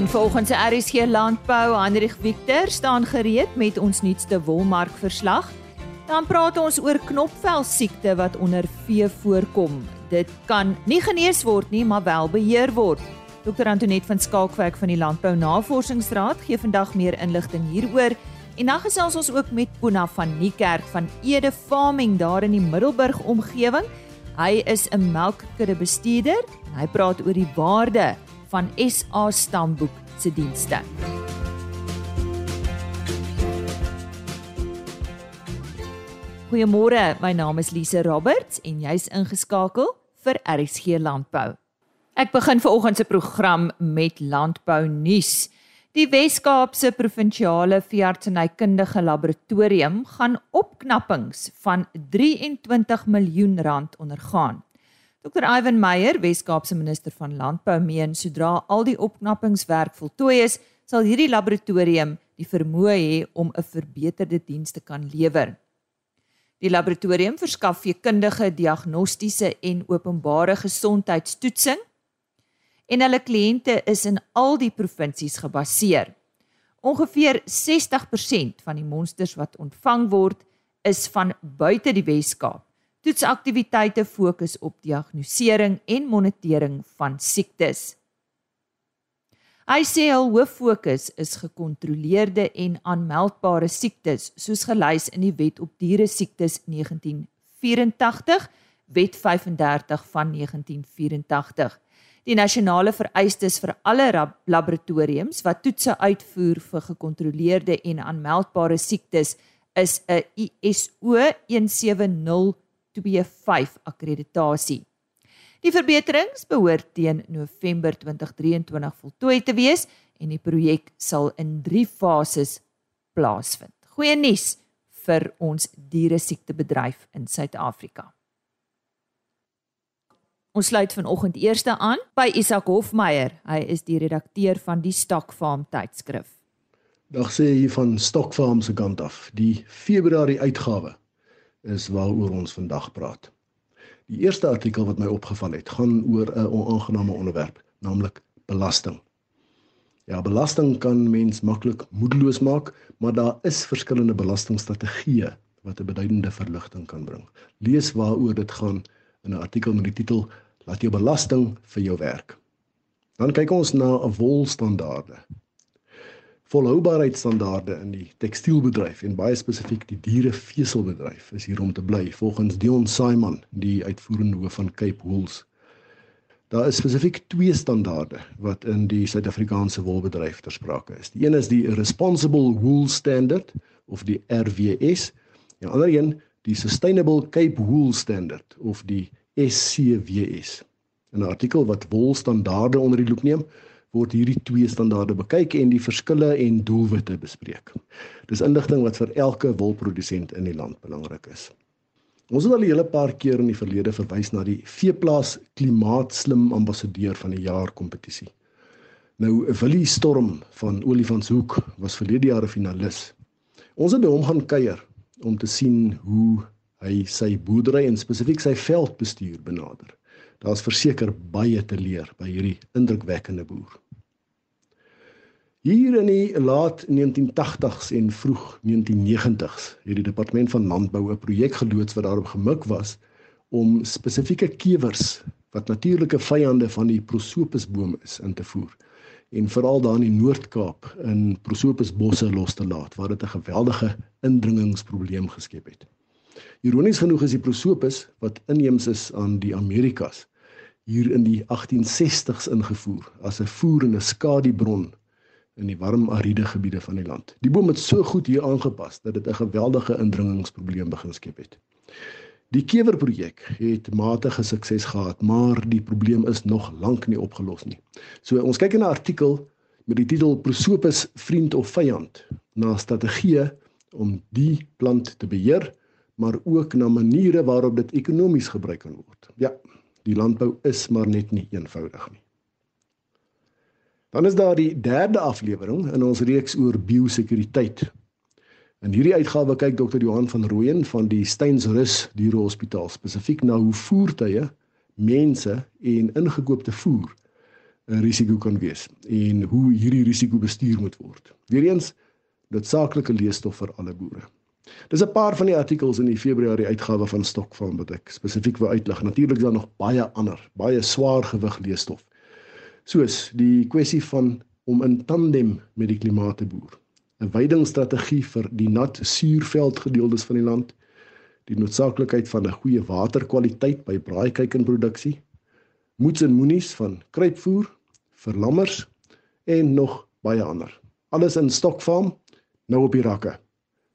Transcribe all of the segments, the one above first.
In volgens RSG Landbou, Hendrik Victor staan gereed met ons nuutste wolmark verslag. Dan praat ons oor knopvel siekte wat onder vee voorkom. Dit kan nie genees word nie, maar wel beheer word. Dr Antoinette van Skalkwyk van die Landbou Navorsingsraad gee vandag meer inligting hieroor. En dan gesels ons ook met Puna van Niekerk van Ede Farming daar in die Middelburg omgewing. Hy is 'n melkkudde bestuurder en hy praat oor die waarde van SA Stamboek se dienste. Goeiemôre, my naam is Lise Roberts en jy's ingeskakel vir RSG Landbou. Ek begin vanoggend se program met landbou nuus. Die Wes-Kaapse Provinsiale Veeartsenykundige Laboratorium gaan opknappings van 23 miljoen rand ondergaan. Dr. Ivan Meyer, Wes-Kaapse minister van Landbou, meen sodra al die opknappingswerk voltooi is, sal hierdie laboratorium die vermoë hê om 'n verbeterde diens te kan lewer. Die laboratorium verskaf veekundige diagnostiese en openbare gesondheidstoetsing en hulle kliënte is in al die provinsies gebaseer. Ongeveer 60% van die monsters wat ontvang word, is van buite die Wes-Kaap. Toetsaktiwiteite fokus op diagnostisering en monitering van siektes. Hy sê hul hoof fokus is gekontroleerde en aanmeldbare siektes soos gelys in die Wet op Diere Siektes 1984, Wet 35 van 1984. Die nasionale vereistes vir alle laboratoriums wat toetse uitvoer vir gekontroleerde en aanmeldbare siektes is 'n ISO 170 25 akkreditasie. Die verbeterings behoort teen November 2023 voltooi te wees en die projek sal in 3 fases plaasvind. Goeie nuus vir ons diere siektebedryf in Suid-Afrika. Ons sluit vanoggend eerste aan by Isak Hofmeyer. Hy is die redakteur van die Stokfarm tydskrif. Dag sê hier van Stokfarm se kant af. Die Februarie uitgawe is waaroor ons vandag praat. Die eerste artikel wat my opgeval het, gaan oor 'n onaangename onderwerp, naamlik belasting. Ja, belasting kan mens maklik moedeloos maak, maar daar is verskillende belastingstrategieë wat 'n beduidende verligting kan bring. Lees waaroor dit gaan in 'n artikel met die titel Laat jou belasting vir jou werk. Dan kyk ons na 'n wolstandaarde volhoubaarheidsstandaarde in die tekstielbedryf en baie spesifiek die diereveselbedryf is hier om te bly volgens Dion Simon die uitvoerende hoof van Cape Wools. Daar is spesifiek twee standaarde wat in die Suid-Afrikaanse wolbedryf ter sprake is. Die een is die Responsible Wool Standard of die RWS. Die ander een die Sustainable Cape Wool Standard of die SCWS. 'n Artikel wat wolstandaarde onder die loep neem word hierdie twee standaarde bekyk en die verskille en doelwitte bespreek. Dis inligting wat vir elke wolprodusent in die land belangrik is. Ons het al 'n hele paar keer in die verlede verwys na die Veeplaas Klimaatslim Ambassadeur van die jaar kompetisie. Nou Willie Storm van Olifantshoek was verlede jaar 'n finalis. Ons het by hom gaan kuier om te sien hoe hy sy boerdery en spesifiek sy veldbestuur benader. Daar's verseker baie te leer by hierdie indrukwekkende boer. Hier in die laat 1980s en vroeg 1990s het die departement van landbou 'n projek geloods wat daarop gemik was om spesifieke kewers wat natuurlike vyande van die prosopusboom is in te voer en veral daar in die Noord-Kaap in prosopusbosse los te laat waar dit 'n geweldige indringingsprobleem geskep het. Ironies genoeg is die prosopus wat inheems is aan die Amerikas hier in die 1860s ingevoer as 'n voerende skadubron in die warm ariede gebiede van die land. Die boom het so goed hier aangepas dat dit 'n geweldige indringingsprobleem begin skep het. Die kewerprojek het matige sukses gehad, maar die probleem is nog lank nie opgelos nie. So ons kyk in 'n artikel met die titel Prosopus vriend of vyand na strategieë om die plant te beheer, maar ook na maniere waarop dit ekonomies gebruik kan word. Ja, Die landbou is maar net nie eenvoudig nie. Dan is daar die derde aflewering in ons reeks oor biosekuriteit. In hierdie uitgawe kyk Dr. Johan van Rooyen van die Steensrus Dierehospitaal spesifiek na hoe voertuie, mense en ingekoopte voer 'n risiko kan wees en hoe hierdie risiko bestuur moet word. Weereens noodsaaklike leesstof vir alle boere. Dis 'n paar van die artikels in die Februarie uitgawe van Stokfarm wat ek spesifiek wou uitlig. Natuurlik is daar nog baie ander, baie swaar gewig leesstof. Soos die kwessie van om in tandem met die klimaat te boer. 'n Weidingsstrategie vir die nat suurveldgedeeltes van die land, die noodsaaklikheid van 'n goeie waterkwaliteit by braaikuikenproduksie, moets en moenies van kruipvoer vir lammers en nog baie ander. Alles in Stokfarm nou op die rakke.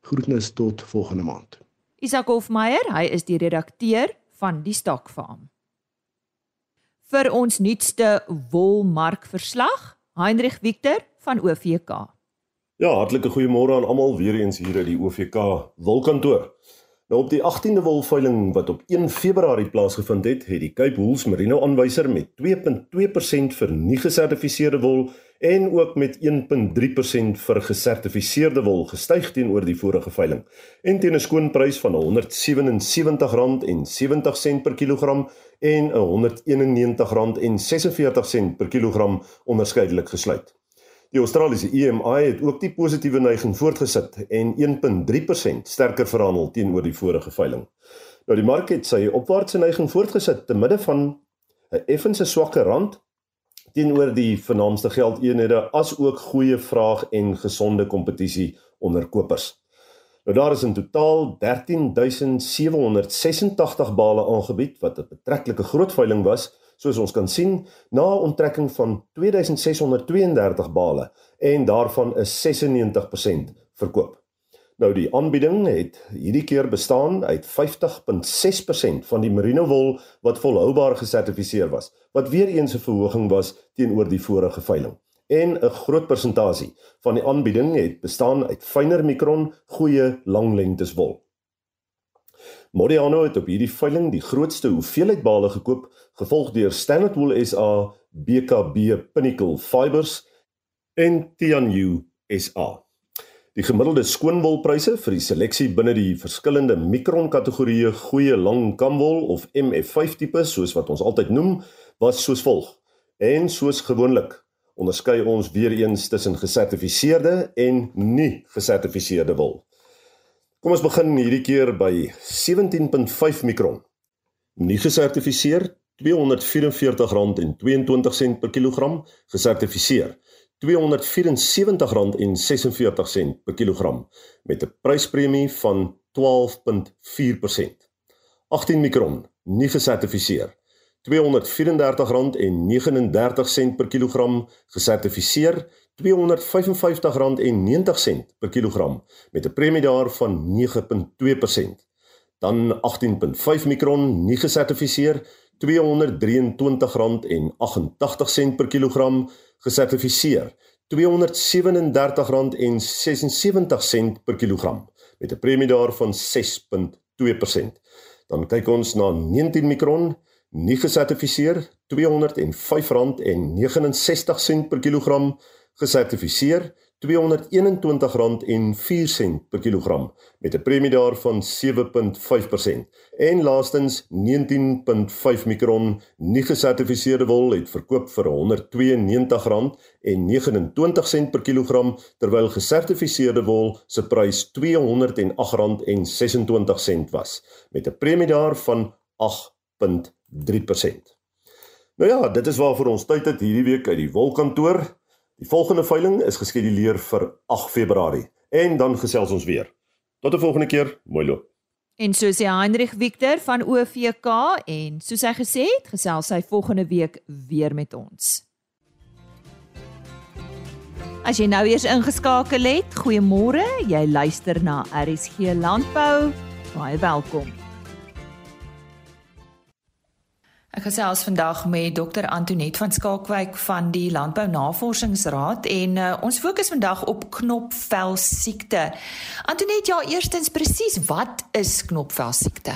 Groetnis tot volgende maand. Isak Hofmeyer, hy is die redakteur van die Stokfarm. Vir ons nuutste wolmarkverslag, Heinrich Victor van OVK. Ja, hartlike goeiemôre aan almal weer eens hier uit die OVK wolkantoor. Nou op die 18de wolveiling wat op 1 Februarie plaasgevind het, het die Cape Wools Merino aanwyser met 2.2% vir nie gesertifiseerde wol en ook met 1.3% vir gesertifiseerde wol gestyg teenoor die vorige veiling en teen 'n skoonprys van R197.70 per kilogram en R191.46 per kilogram onderskeidelik gesluit. Die Australiese EMI het ook die positiewe neiging voortgesit en 1.3% sterker verhandel teenoor die vorige veiling. Nou die mark het sy opwaartse neiging voortgesit te midde van 'n effense swakker rand teenoor die vernaamste geldeenhede as ook goeie vraag en gesonde kompetisie onder kopers. Nou daar is in totaal 13786 bale aangebied wat 'n betreklike groot veiling was soos ons kan sien, na onttrekking van 2632 bale en daarvan is 96% verkoop. Nou die aanbieding het hierdie keer bestaan uit 50.6% van die merino wol wat volhoubaar gesertifiseer was, wat weer eens 'n verhoging was teenoor die vorige veiling. En 'n groot persentasie van die aanbieding het bestaan uit fynere mikron, goeie langlengtes wol. Modiano het op hierdie veiling die grootste hoeveelheid bale gekoop, gevolg deur Standard Wool SA, BKB Pinnacle Fibers en Tianyu SA. Die gemiddelde skoonwolpryse vir die seleksie binne die verskillende mikron kategorieë goeie lang kamwol of MF5 tipe soos wat ons altyd noem, was soos volg. En soos gewoonlik onderskei ons weer eens tussen gesertifiseerde en nie gesertifiseerde wol. Kom ons begin hierdie keer by 17.5 mikron. Nie gesertifiseer R244.22 per kilogram, gesertifiseer R274.46 per kilogram met 'n pryspremie van 12.4%. 18 mikron, nie gesertifiseer R234.39 per kilogram, gesertifiseer R255.90 per kilogram met 'n premie daarvan 9.2%. Dan 18.5 mikron nie gesertifiseer R223.88 per kilogram gesertifiseer R237.76 per kilogram met 'n premie daarvan 6.2%. Dan kyk ons na 19 mikron nie gesertifiseer R205.69 per kilogram gesertifiseer R221.04 per kilogram met 'n premie daarvan 7.5% en laastens 19.5 mikron nie gesertifiseerde wol het verkoop vir R192.29 per kilogram terwyl gesertifiseerde wol se prys R208.26 was met 'n premie daarvan 8.3%. Nou ja, dit is waarvoor ons tyd het hierdie week uit die wolkantoor. Die volgende veiling is geskeduleer vir 8 Februarie en dan gesels ons weer. Tot 'n volgende keer, mooi loop. En soos hy Hendrik Victor van OVK en soos hy gesê het, gesels hy volgende week weer met ons. As jy nou eers ingeskakel het, goeiemôre. Jy luister na RSG Landbou. Baie welkom. Ek gesels vandag met Dr Antoinette van Skalkwyk van die Landbou Navorsingsraad en uh, ons fokus vandag op knopvel siekte. Antoinette, ja, eerstens presies, wat is knopvel siekte?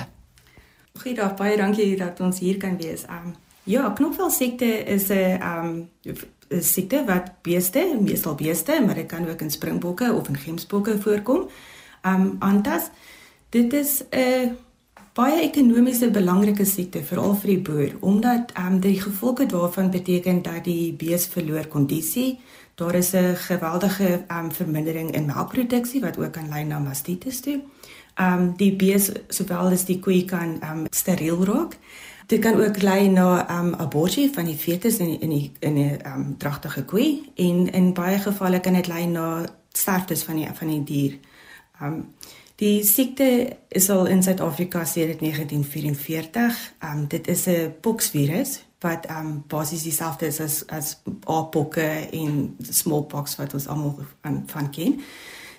Goeiedag, baie dankie dat ons hier kan wees. Um, ja, knopvel siekte is 'n um 'n siekte wat beeste, meestal beeste, maar dit kan ook in springbokke of in gemsbokke voorkom. Um aantas dit is 'n baie ekonomiese belangrike siekte veral vir die boer omdat ehm um, die gevolge daarvan beteken dat die bees verloor kondisie. Daar is 'n geweldige ehm um, vermindering in melkproduksie wat ook kan lei na mastitis toe. Ehm um, die bees sowel as die koei kan ehm um, steriel raak. Dit kan ook lei na ehm um, abortus van die fetus in in die in 'n ehm um, dragtige koei en in baie gevalle kan dit lei na sterftes van die van die dier. Ehm um, Die siekte is al in Suid-Afrika sedert 1944. Ehm um, dit is 'n poxvirus wat ehm um, basies dieselfde is as as apokke en smallpox wat ons almal van, van ken.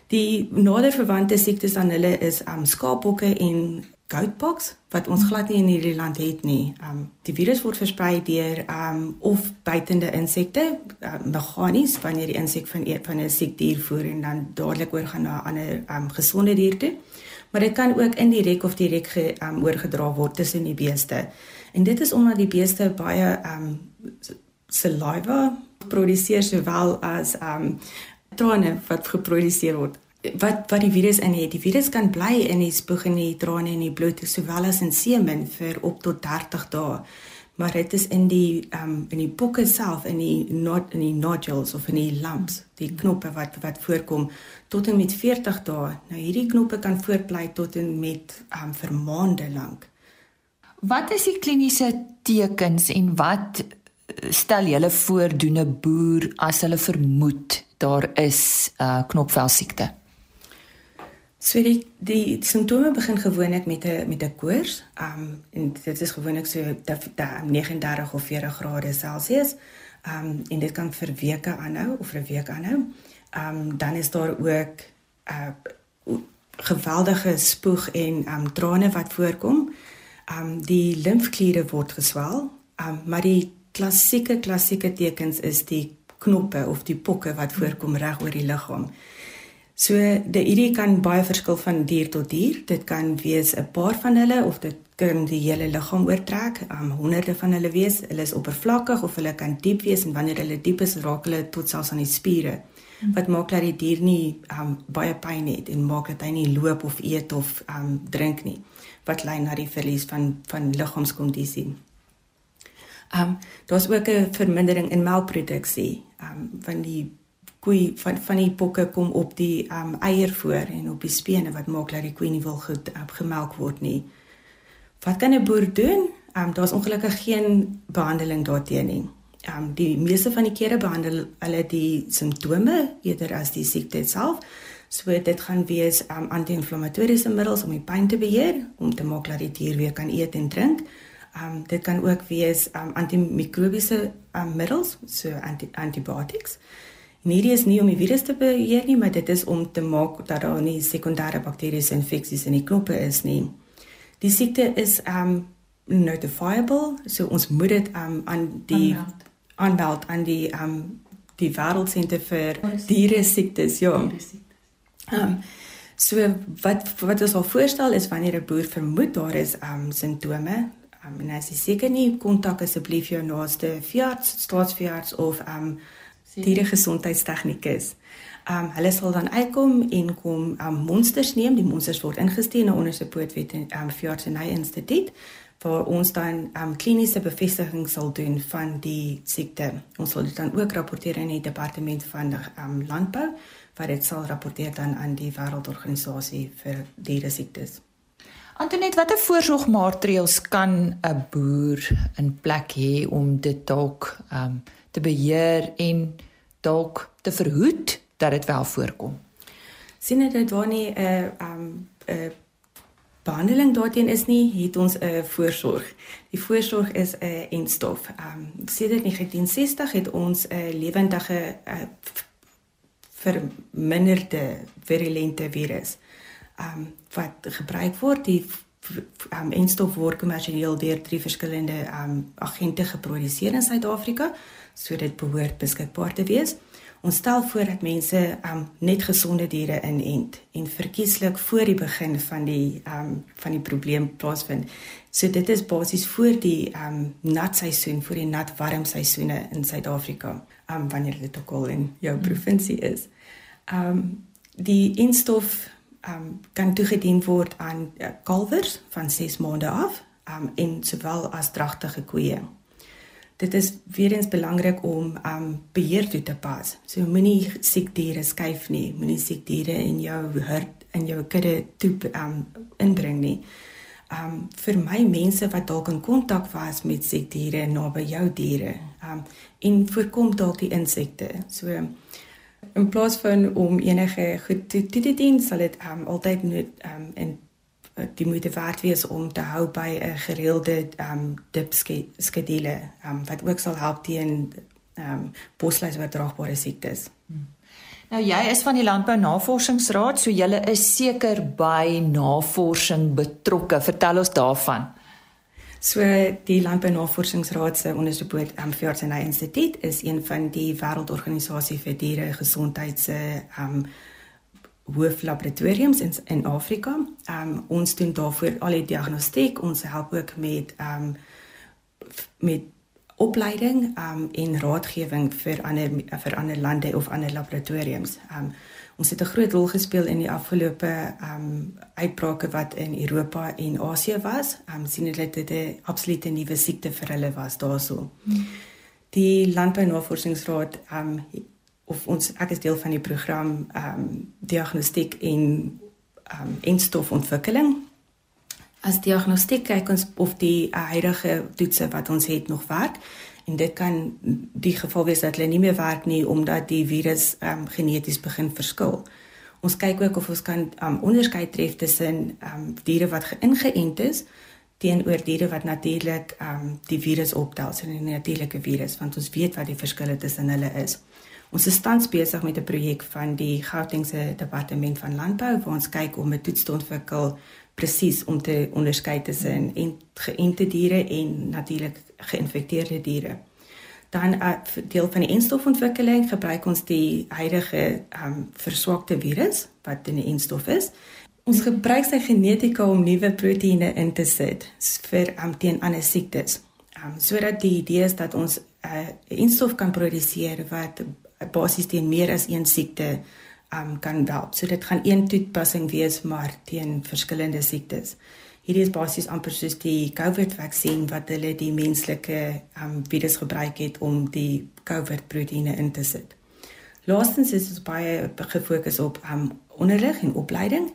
Die nader verwante siektes aan hulle is ehm um, skaappokke en goatpox wat ons glad nie in hierdie land het nie. Um die virus word versprei deur um of buitende insekte, um, meganies wanneer die insek van eet van 'n siek dier voer en dan dadelik oorgaan na 'n ander um gesonde dier toe. Maar dit kan ook indirek of direk ge um oorgedra word tussen die beeste. En dit is omdat die beeste baie um saliva produseer sowel as um trane wat geproduseer word wat wat die virus in het. Die virus kan bly in die spoeg en die trane en die bloed sowel as in semen vir op tot 30 dae. Maar dit is in die ehm um, in die pokke self in die not in die nodules of in die lumps, die knoppe wat wat voorkom tot en met 40 dae. Nou hierdie knoppe kan voortbly tot en met ehm um, vir maande lank. Wat is die kliniese tekens en wat stel julle voor doen 'n boer as hulle vermoed daar is uh, knopvel siekte? So die die simptome begin gewoonlik met 'n met 'n koors. Um en dit is gewoonlik so dat 39 of 40 grade Celsius. Um en dit kan vir weke aanhou of vir 'n week aanhou. Um dan is daar ook 'n uh, geweldige spoeg en um trane wat voorkom. Um die limfkliere word geswel. Um maar die klassieke klassieke tekens is die knoppe of die pokke wat voorkom reg oor die liggaam. So die hierdie kan baie verskil van dier tot dier. Dit kan wees 'n paar van hulle of dit kan die hele liggaam oortrek. Um honderde van hulle wees. Hulle is oppervlakkig of hulle kan diep wees en wanneer hulle diep is, raak hulle tot selfs aan die spiere. Wat maak dat die dier nie um baie pyn het en maak dat hy nie loop of eet of um drink nie. Wat lei na die verlies van van liggaamskondisie. Um daar's ook 'n vermindering in melkproduksie. Um van die koei van van die bokke kom op die um eier voor en op die spene wat maak dat die koei nie wil goed uh, gemelk word nie. Wat kan 'n boer doen? Um daar's ongelukkig geen behandeling daarteen nie. Um die meeste van die kere behandel hulle die simptome eerder as die siekte self. So dit gaan wees um anti-inflammatoriese middels om die pyn te beheer, om te maak dat die dier weer kan eet en drink. Um dit kan ook wees um antimikrobiese um middels, so anti antibiotics. En hierdie is nie om die virus te beheer nie, maar dit is om te maak dat daar nie sekondêre bakteriese infeksies in die knoppe is nie. Die siekte is um notifiable, so ons moet dit um aan die aanmeld aan die um die wêreldsentrum vir diere siektes, ja. Um so wat wat ons al voorstel is wanneer 'n boer vermoed daar is um simptome, um en as jy seker nie kontak asseblief jou naaste veearts, staatsveearts of um diere gesondheidstegnikus. Um hulle sal dan uitkom en kom um monsters neem. Die monsters word ingestuur na ons pootwet en um Fjordsenai Instituut waar ons dan um kliniese bevestiging sal doen van die siekte. Ons sal dit dan ook rapporteer in die departement van um landbou waar dit sal rapporteer dan aan die wêreldorganisasie vir diere siektes. Antonet, watter voorsorgmaatreëls kan 'n boer in plek hê om dit dalk um te beheer en dalk te verhoed dat dit wel voorkom. Sien dit waar nie 'n uh, um 'n uh, behandeling daarteen is nie, het ons 'n uh, voorsorg. Die voorsorg is 'n uh, enstof. Um sedert 1960 het ons 'n uh, lewendige uh, verminderde virulente virus um wat gebruik word die um enstof word kommersieel deur drie verskillende um agente geproduseer in Suid-Afrika so dit behoort beskikbaar te wees. Ons stel voor dat mense um net gesonde diere inent en verkieslik voor die begin van die um van die probleem plaasvind. So dit is basies voor die um nat seisoen, voor die nat warm seisoene in Suid-Afrika, um wanneer dit ook al in jou provinsie is. Um die instof um, kan toegedien word aan uh, kalvers van 6 maande af um, en sowel as dragtige koeie. Dit is weer eens belangrik om um beheer toe te pas. So moenie siek diere skuif nie, moenie siek diere in jou herd in jou kudde toe um inbring nie. Um vir my mense wat dalk in kontak was met siek diere naby jou diere, um en voorkom dalk die insekte. So in plaas van om enige goed toe te dien, sal dit um altyd net um in die moeite werd wees om te hou by 'n gereelde um dip skedule um wat ook sal help teen um bosluis oordraagbare siektes. Nou jy is van die Landbou Navorsingsraad, so jy is seker by navorsing betrokke. Vertel ons daarvan. So die Landbounavorsingsraad se ondersteuning aan um, Veeartseny Instituut is een van die wêreldorganisasie vir diere gesondheid se um hooflaboratoriums in in Afrika. Um ons doen daarvoor al die diagnostiek, ons help ook met um met opleiding um en raadgewing vir ander vir ander lande of ander laboratoriums. Um Ons het 'n groot rol gespeel in die afgelope ehm um, uitbrake wat in Europa en Asië was. Ehm um, sien dit dit 'n absolute nuwe siekte vir hulle was daarso. Hmm. Die Landbounavorsingsraad ehm um, of ons ek is deel van die program ehm um, diagnostiek en ehm um, enstofontwikkeling. As diagnostiek kyk ons of die huidige toetse wat ons het nog werk en dit kan die geval wees dat hulle nie meer werk nie omdat die virus um, geneties begin verskil. Ons kyk ook of ons kan um, onderskeid tref tussen um, diere wat geïngeënt is teenoor diere wat natuurlik um, die virus optel, so 'n natuurlike virus, want ons weet wat die verskille tussen hulle is. Ons is tans besig met 'n projek van die Gautengse Departement van Landbou waar ons kyk om 'n toets te ontwikkel presies om te onderskei tussen geënte diere en natuurlik geïnfekteerde diere. Dan uh, deel van die enstofontwikkeling gebruik ons die huidige um, verswakte virus wat in die enstof is. Ons gebruik sy genetika om nuwe proteïene in te sit vir um, teen ander siektes. Um, sodat die idee is dat ons 'n uh, enstof kan produseer wat basies teen meer as een siekte um, kan help. So dit gaan een toepassing wees maar teen verskillende siektes. Hierdie is basies amper soos die COVID-vaksin wat hulle die menslike um, virus gebruik het om die COVID-proteïene in te sit. Laastens is ons baie gefokus op um, onderrig en opleiding,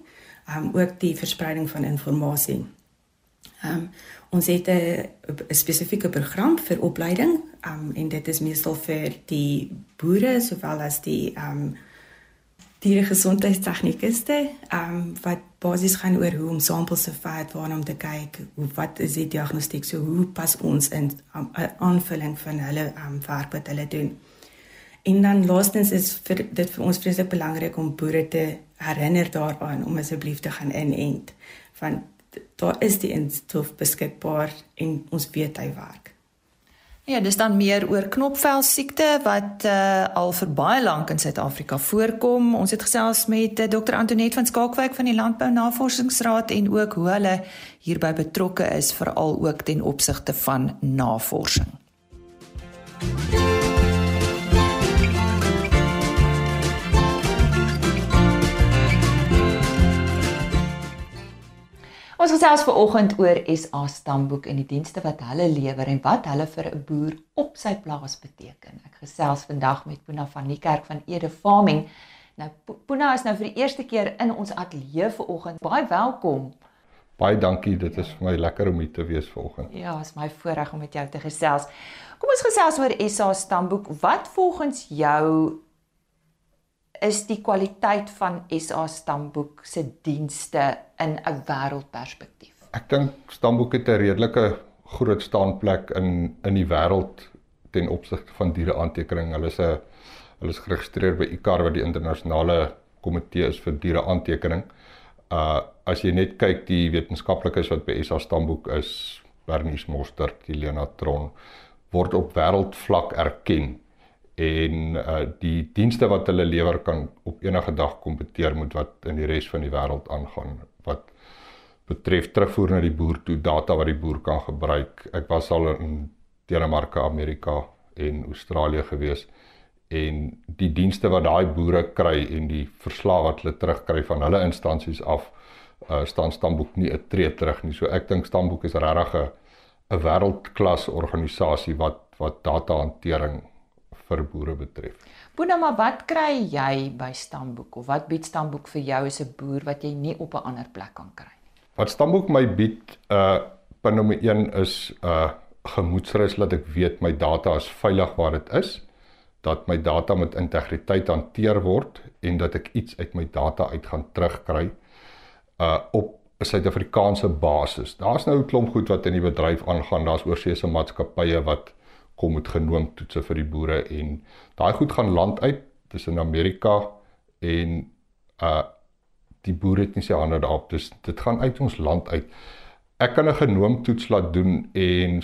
um, ook die verspreiding van inligting. Um, ons het 'n spesifieke program vir opleiding. Um, en dit is meestal vir die boere sowel as die um, diere gesondheidstegniekuste, ehm um, wat basies gaan oor hoe om samples te vat, waarna om te kyk, hoe wat is die diagnostiek, so hoe pas ons in 'n um, aanvulling van hulle ehm um, werk wat hulle doen. En dan laastens is vir dit vir ons vreeslik belangrik om boere te herinner daaraan om asseblief te gaan inent. Van daar is die instof beskikbaar en ons weet hy werk. Ja, dis dan meer oor knopvel siekte wat uh, al vir baie lank in Suid-Afrika voorkom. Ons het gesels met uh, Dr. Antoinette van Skalkwyk van die Landbou Navorsingsraad en ook hoe hulle hierby betrokke is veral ook ten opsigte van navorsing. Ja. Ons gesels ver oggend oor SA Stamboek en die dienste wat hulle lewer en wat hulle vir 'n boer op sy plaas beteken. Ek gesels vandag met Puna van die kerk van Ede Farming. Nou Puna is nou vir die eerste keer in ons ateljee ver oggend. Baie welkom. Baie dankie. Dit is vir my lekker om hier te wees ver oggend. Ja, is my voorreg om met jou te gesels. Kom ons gesels oor SA Stamboek. Wat volgens jou is die kwaliteit van SA Stamboek se dienste in 'n wêreldperspektief? Ek dink Stamboek het 'n redelike groot staanplek in in die wêreld ten opsigte van diere aantekening. Hulle is 'n hulle is geregistreer by ICAR wat die internasionale komitee is vir diere aantekening. Uh as jy net kyk die wetenskaplikes wat by SA Stamboek is, Bernice Mostert, Helena Tron word op wêreldvlak erken en uh die dienste wat hulle lewer kan op enige dag kompeteer met wat in die res van die wêreld aangaan wat betref terugvoer na die boer toe data wat die boer kan gebruik. Ek was al in Denemarke, Amerika en Australië gewees en die dienste wat daai boere kry en die verslae wat hulle terugkry van hulle instansies af uh, staan Stamboek nie 'n tree terug nie. So ek dink Stamboek is regtig 'n 'n wêreldklas organisasie wat wat datahantering vir boere betref. Boona, maar wat kry jy by Stamboek of wat bied Stamboek vir jou as 'n boer wat jy nie op 'n ander plek kan kry nie? Wat Stamboek my bied, uh punt nommer 1 is uh gemoedsrus dat ek weet my data is veilig waar dit is dat my data met integriteit hanteer word en dat ek iets uit my data uit gaan terugkry uh op 'n Suid-Afrikaanse basis. Daar's nou 'n klomp goed wat in die bedryf aangaan. Daar's oorseese maatskappye wat kom met genoomtoetse vir die boere en daai goed gaan land uit tussen Amerika en uh die boere het nie sy hande daarop. Dus dit gaan uit ons land uit. Ek kan 'n genoomtoets laat doen en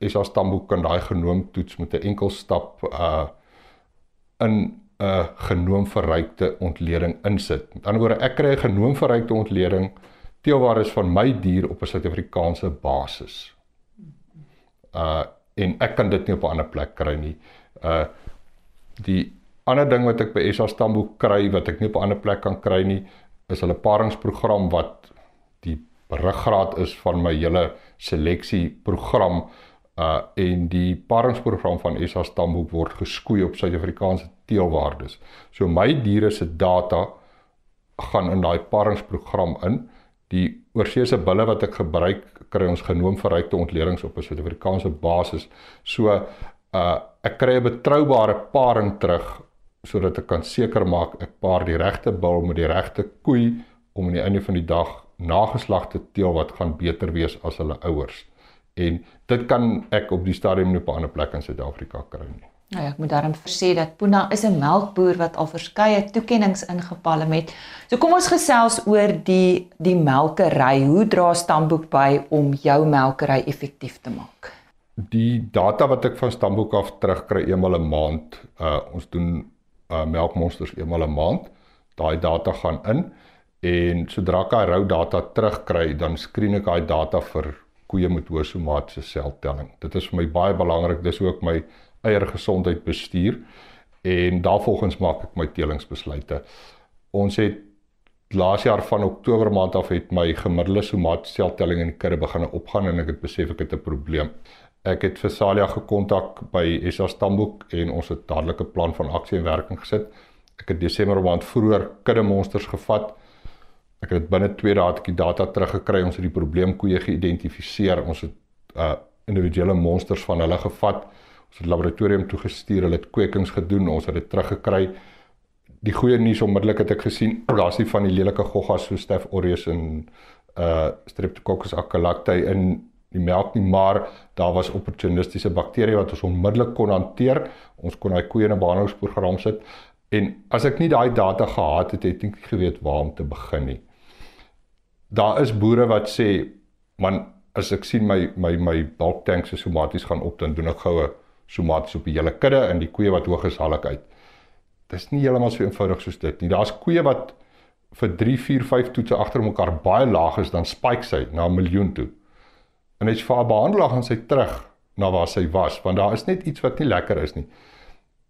SA Stamboek kan daai genoomtoets met 'n enkel stap uh in 'n genoomverrykte ontleding insit. Met ander woorde, ek kry 'n genoomverrykte ontleding teelwaar is van my dier op 'n Suid-Afrikaanse basis. Uh en ek kan dit nie op 'n ander plek kry nie. Uh die ander ding wat ek by SA Stamboek kry wat ek nie op 'n ander plek kan kry nie, is hulle paringsprogram wat die ruggraat is van my hele seleksieprogram uh en die paringsprogram van SA Stamboek word geskoei op Suid-Afrikaanse teelwaardes. So my diere se data gaan in daai paringsprogram in. Die oorseese bulle wat ek gebruik, kry ons genoomverrykte ontledings op 'n Suid-Afrikaanse basis. So uh ek kry 'n betroubare paring terug sodat ek kan seker maak ek paar die regte bul met die regte koei om aan die einde van die dag nageslagte teel wat gaan beter wees as hulle ouers en dit kan ek op die stadium nie op 'n ander plek in Suid-Afrika kry nie. Nou ja, ek moet daarom sê dat Puna is 'n melkboer wat al verskeie toekenninge ingepalle met. So kom ons gesels oor die die melkery. Hoe dra Stamboek by om jou melkery effektief te maak? Die data wat ek van Stamboek af terugkry eenmal 'n maand, uh ons doen uh melkmonsters eenmal 'n maand. Daai data gaan in en sodra ek daai rou data terugkry, dan skreen ek daai data vir koeie met hoë somatiese seltelling. Dit is vir my baie belangrik. Dis ook my eiergesondheid bestuur en daarvolgens maak ek my telingsbesluite. Ons het laas jaar van Oktober maand af het my gemiddelde somatiese seltelling in die kudde begin opgaan en ek het besef ek het 'n probleem. Ek het vir Salia gekontak by SA Stamboek en ons het dadelik 'n plan van aksie in werking gesit. Ek het Desember maand vroeër kudde monsters gevat Ek het binne 2 dae die data teruggekry. Ons het die probleemkoeie geïdentifiseer. Ons het uh individuele monsters van hulle gevat. Ons het laboratorium toe gestuur. Hulle het kwekings gedoen. Ons het dit teruggekry. Die goeie nuus onmiddellik het ek gesien, daar's nie van die lelike goggas so Staph aureus en uh Streptococcus acaulacti in die melk nie, maar daar was opportunistiese bakterieë wat ons onmiddellik kon hanteer. Ons kon daai koeie in 'n behandelingsprogram sit. En as ek nie daai data gehad het, het ek nie geweet waar om te begin nie daar is boere wat sê man as ek sien my my my bulk tank se somaties gaan op dan doen ek goue somaties op die hele kudde en die koeie wat hoog is haal ek uit. Dis nie heeltemal so eenvoudig soos dit nie. Daar's koeie wat vir 3, 4, 5 toetse agter mekaar baie laag is dan spike sy na 'n miljoen toe. En as jy vir haar behandel gaan sy terug na waar sy was want daar is net iets wat nie lekker is nie.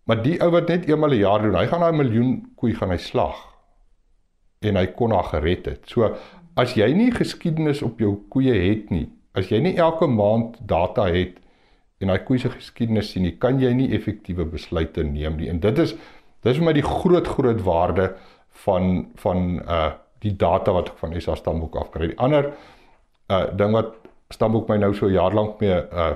Maar die ou wat net eenmal 'n een jaar doen, hy gaan daai miljoen koei gaan hy slag en hy kon haar gered het. So as jy nie geskiedenis op jou koeie het nie, as jy nie elke maand data het en daai koeie se geskiedenis sien nie, kan jy nie effektiewe besluite neem nie. En dit is dis vir my die groot groot waarde van van uh die data wat ek van SA Stamboek afkry. Die ander uh ding wat Stamboek my nou so jaar lank mee uh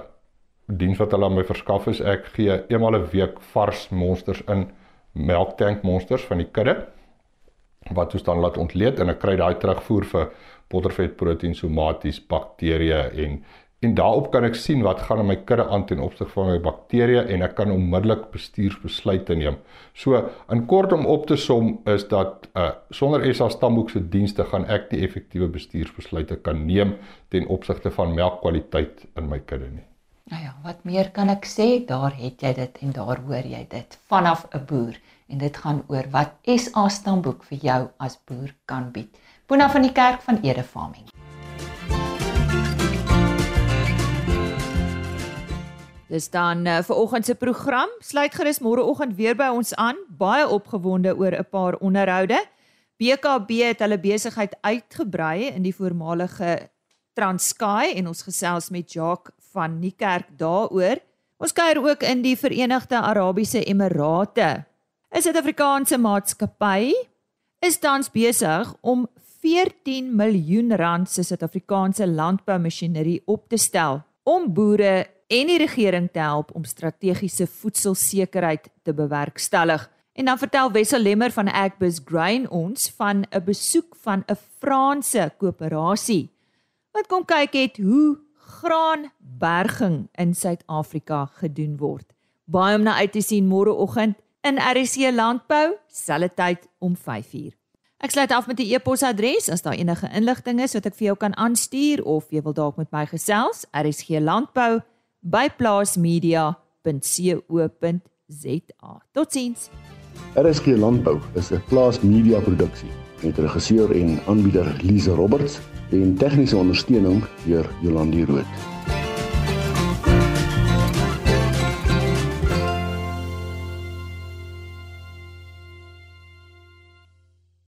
diens wat hulle aan my verskaf is, ek gee eenmal 'n week vars monsters in melktank monsters van die kudde wat ons dan laat ontleed en ek kry daai terugvoer vir bottervet, proteïen, somaties, bakterieë en en daarop kan ek sien wat gaan in my kudde aan ten opsigte van my bakterieë en ek kan onmiddellik bestuursbesluite neem. So in kort om op te som is dat uh sonder SA stamboek se dienste gaan ek nie effektiewe bestuursbesluite kan neem ten opsigte van melkkwaliteit in my kudde nie. Nou ja, wat meer kan ek sê? Daar het jy dit en daar hoor jy dit vanaf 'n boer en dit gaan oor wat SA Stamboek vir jou as boer kan bied. Boona van die kerk van Ede Farming. Dis dan uh, vir oggend se program. Sluit gerus môreoggend weer by ons aan. Baie opgewonde oor 'n paar onderhoude. BKB het hulle besigheid uitgebrei in die voormalige Transkei en ons gesels met Jacques van Niekerk daaroor. Ons kuier ook in die Verenigde Arabiese Emirate. 'n Suid-Afrikaanse maatskappy is tans besig om 14 miljoen rand se Suid-Afrikaanse landboumasjinerie op te stel om boere en die regering te help om strategiese voedselsekerheid te bewerkstellig. En dan vertel Wessel Lemmer van Agbus Grain ons van 'n besoek van 'n Franse koöperasie wat kom kyk het hoe graanberging in Suid-Afrika gedoen word. Baie om na uit te sien môreoggend in RC Landbou, selfde tyd om 5uur. Ek sluit af met 'n e-posadres as daar enige inligting is wat ek vir jou kan aanstuur of jy wil dalk met my gesels, rsglandbou@plaasmedia.co.za. Totsiens. RSG Landbou is 'n plaasmedia produksie met regisseur en aanbieder Lize Roberts en tegniese ondersteuning deur Jolandi Rooi.